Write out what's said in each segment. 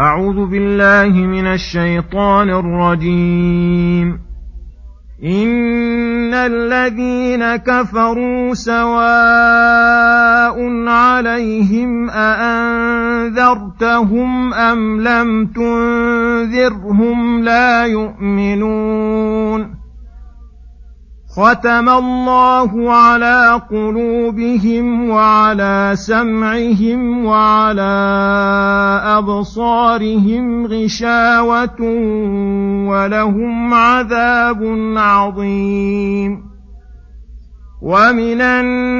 أعوذ بالله من الشيطان الرجيم. إن الذين كفروا سواء عليهم أأنذرتهم أم لم تنذرهم لا يؤمنون. ختم الله على قلوبهم وعلى سمعهم وعلى أبصارهم غشاوة ولهم عذاب عظيم. ومن الناس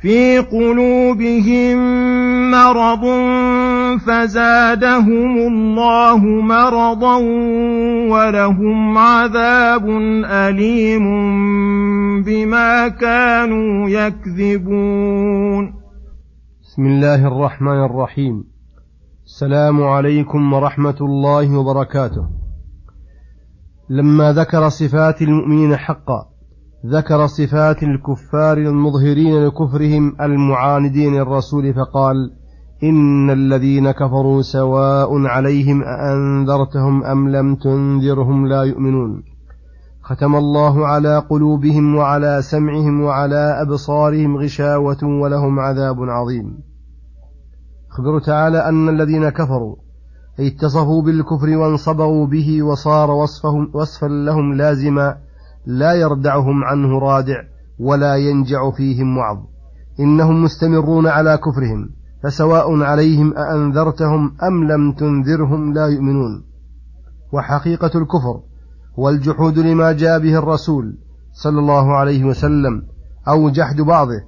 في قلوبهم مرض فزادهم الله مرضا ولهم عذاب أليم بما كانوا يكذبون. بسم الله الرحمن الرحيم. السلام عليكم ورحمة الله وبركاته. لما ذكر صفات المؤمنين حقا ذكر صفات الكفار المظهرين لكفرهم المعاندين للرسول فقال إن الذين كفروا سواء عليهم أأنذرتهم أم لم تنذرهم لا يؤمنون. ختم الله على قلوبهم وعلى سمعهم وعلى أبصارهم غشاوة ولهم عذاب عظيم. أخبر تعالى أن الذين كفروا اتصفوا بالكفر وانصبغوا به وصار وصفهم وصفا لهم لازما لا يردعهم عنه رادع ولا ينجع فيهم وعظ. إنهم مستمرون على كفرهم فسواء عليهم أأنذرتهم أم لم تنذرهم لا يؤمنون. وحقيقة الكفر والجحود لما جاء به الرسول صلى الله عليه وسلم أو جحد بعضه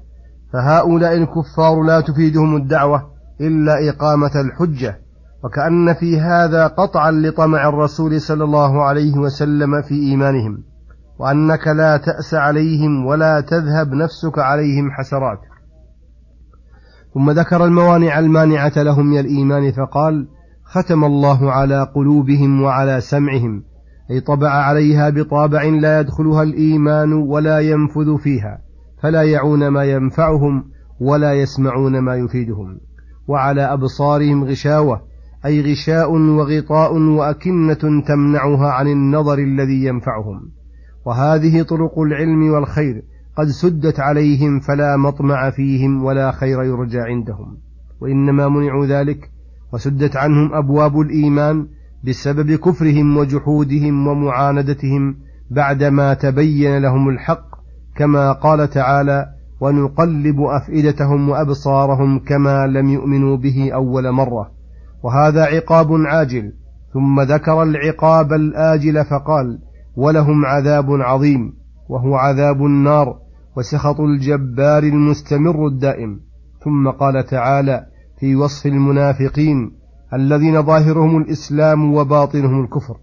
فهؤلاء الكفار لا تفيدهم الدعوة إلا إقامة الحجة. وكأن في هذا قطعا لطمع الرسول صلى الله عليه وسلم في إيمانهم. وأنك لا تأس عليهم ولا تذهب نفسك عليهم حسرات. ثم ذكر الموانع المانعة لهم من الإيمان فقال ختم الله على قلوبهم وعلى سمعهم أي طبع عليها بطابع لا يدخلها الإيمان ولا ينفذ فيها فلا يعون ما ينفعهم ولا يسمعون ما يفيدهم. وعلى أبصارهم غشاوة أي غشاء وغطاء وأكنة تمنعها عن النظر الذي ينفعهم. وهذه طرق العلم والخير قد سدت عليهم فلا مطمع فيهم ولا خير يرجى عندهم. وإنما منعوا ذلك وسدت عنهم أبواب الإيمان بسبب كفرهم وجحودهم ومعاندتهم بعدما تبين لهم الحق كما قال تعالى ونقلب أفئدتهم وأبصارهم كما لم يؤمنوا به أول مرة وهذا عقاب عاجل ثم ذكر العقاب الآجل فقال ولهم عذاب عظيم وهو عذاب النار وسخط الجبار المستمر الدائم. ثم قال تعالى في وصف المنافقين الذين ظاهرهم الإسلام وباطنهم الكفر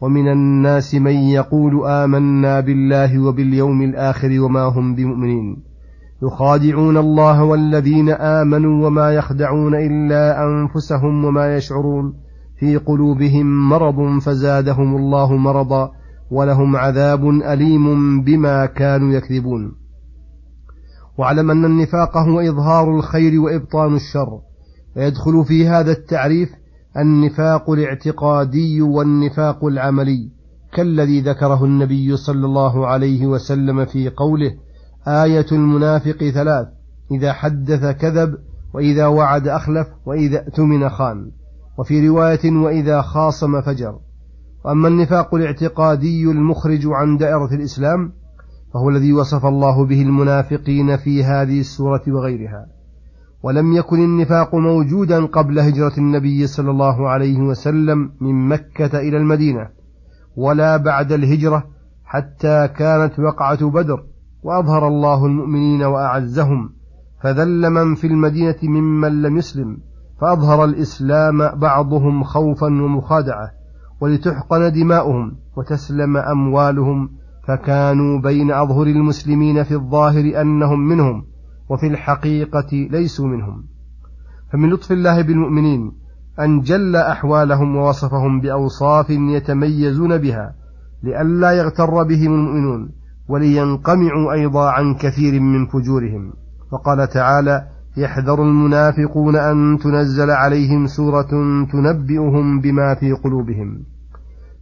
ومن الناس من يقول آمنا بالله وباليوم الآخر وما هم بمؤمنين. يخادعون الله والذين آمنوا وما يخدعون إلا أنفسهم وما يشعرون. في قلوبهم مرض فزادهم الله مرضا. ولهم عذاب أليم بما كانوا يكذبون. واعلم أن النفاق هو إظهار الخير وإبطان الشر. ويدخل في هذا التعريف النفاق الاعتقادي والنفاق العملي كالذي ذكره النبي صلى الله عليه وسلم في قوله آية المنافق ثلاث إذا حدث كذب وإذا وعد أخلف وإذا اؤتمن خان. وفي رواية وإذا خاصم فجر. وأما النفاق الاعتقادي المخرج عن دائرة الإسلام فهو الذي وصف الله به المنافقين في هذه السورة وغيرها. ولم يكن النفاق موجودا قبل هجرة النبي صلى الله عليه وسلم من مكة إلى المدينة ولا بعد الهجرة حتى كانت وقعة بدر وأظهر الله المؤمنين وأعزهم فذل من في المدينة ممن لم يسلم فأظهر الإسلام بعضهم خوفا ومخادعة. ولتحقن دماؤهم وتسلم أموالهم فكانوا بين أظهر المسلمين في الظاهر أنهم منهم وفي الحقيقة ليسوا منهم. فمن لطف الله بالمؤمنين أن جل أحوالهم ووصفهم بأوصاف يتميزون بها لئلا يغتر بهم المؤمنون ولينقمعوا أيضا عن كثير من فجورهم. وقال تعالى يحذر المنافقون أن تنزل عليهم سورة تنبئهم بما في قلوبهم.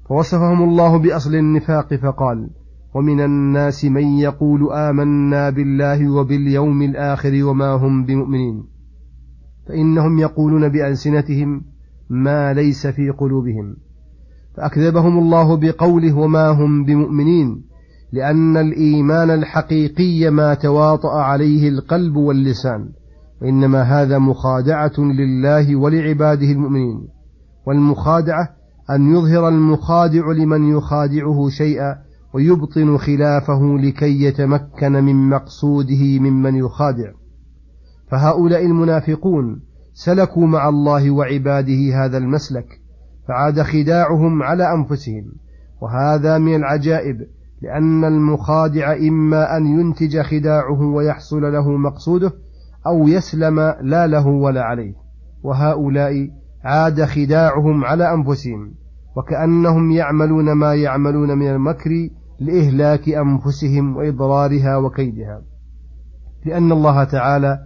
فوصفهم الله بأصل النفاق فقال ومن الناس من يقول آمنا بالله وباليوم الآخر وما هم بمؤمنين. فإنهم يقولون بألسنتهم ما ليس في قلوبهم. فأكذبهم الله بقوله وما هم بمؤمنين لأن الإيمان الحقيقي ما تواطأ عليه القلب واللسان وإنما هذا مخادعة لله ولعباده المؤمنين. والمخادعة أن يظهر المخادع لمن يخادعه شيئا ويبطن خلافه لكي يتمكن من مقصوده ممن يخادع. فهؤلاء المنافقون سلكوا مع الله وعباده هذا المسلك فعاد خداعهم على أنفسهم. وهذا من العجائب لأن المخادع إما أن ينتج خداعه ويحصل له مقصوده أو يسلم لا له ولا عليه. وهؤلاء عاد خداعهم على أنفسهم وكأنهم يعملون ما يعملون من المكر لإهلاك أنفسهم وإضرارها وكيدها. لأن الله تعالى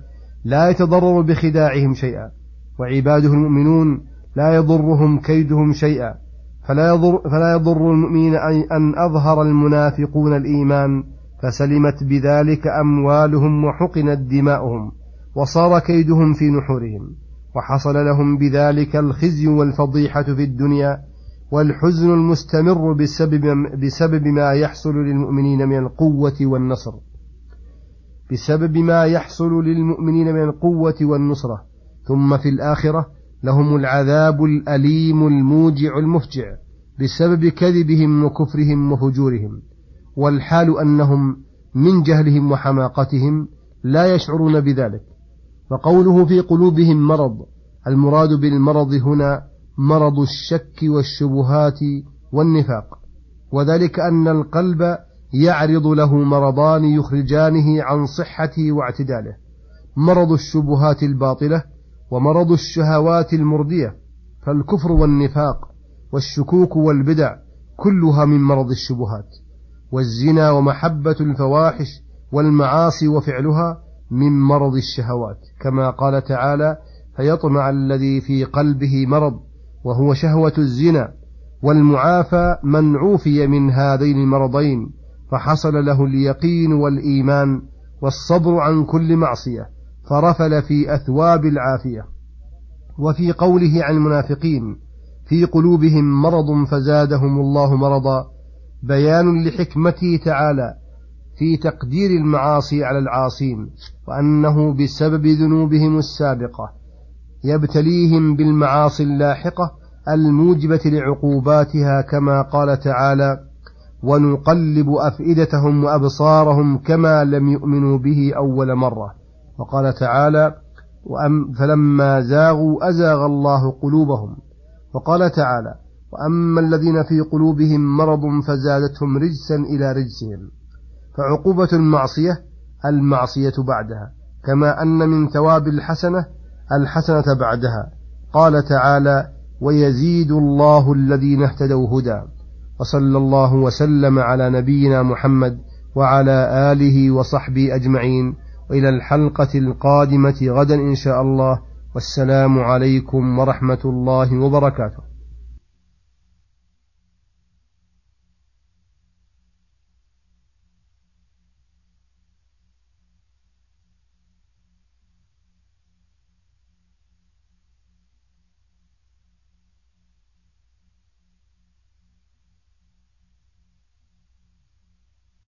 لا يتضرر بخداعهم شيئا وعباده المؤمنون لا يضرهم كيدهم شيئا فلا يضر, فلا يضر المؤمنين أن أظهر المنافقون الإيمان فسلمت بذلك أموالهم وحقنت دماؤهم وصار كيدهم في نحورهم. وحصل لهم بذلك الخزي والفضيحة في الدنيا والحزن المستمر بسبب, بسبب ما يحصل للمؤمنين من القوة والنصر. بسبب ما يحصل للمؤمنين من القوة والنصرة. ثم في الآخرة لهم العذاب الأليم الموجع المفجع بسبب كذبهم وكفرهم وفجورهم. والحال أنهم من جهلهم وحماقتهم لا يشعرون بذلك. فقوله في قلوبهم مرض المراد بالمرض هنا مرض الشك والشبهات والنفاق. وذلك أن القلب يعرض له مرضان يخرجانه عن صحته واعتداله. مرض الشبهات الباطلة ومرض الشهوات المردية فالكفر والنفاق والشكوك والبدع كلها من مرض الشبهات. والزنا ومحبة الفواحش والمعاصي وفعلها من مرض الشهوات. كما قال تعالى فيطمع الذي في قلبه مرض وهو شهوة الزنا والمعافى من عوفي من هذين المرضين فحصل له اليقين والإيمان والصبر عن كل معصية فرفل في أثواب العافية. وفي قوله عن المنافقين في قلوبهم مرض فزادهم الله مرضا. بيان لحكمته تعالى في تقدير المعاصي على العاصين وأنه بسبب ذنوبهم السابقة يبتليهم بالمعاصي اللاحقة الموجبة لعقوباتها كما قال تعالى ونقلب أفئدتهم وأبصارهم كما لم يؤمنوا به أول مرة وقال تعالى فلما زاغوا أزاغ الله قلوبهم. وقال تعالى وأما الذين في قلوبهم مرض فزادتهم رجسا إلى رجسهم فعقوبة المعصية المعصية بعدها كما أن من ثواب الحسنة الحسنة بعدها. قال تعالى ويزيد الله الذين اهتدوا هدى. وصلى الله وسلم على نبينا محمد وعلى آله وصحبه أجمعين. وإلى الحلقة القادمة غدا إن شاء الله. والسلام عليكم ورحمة الله وبركاته.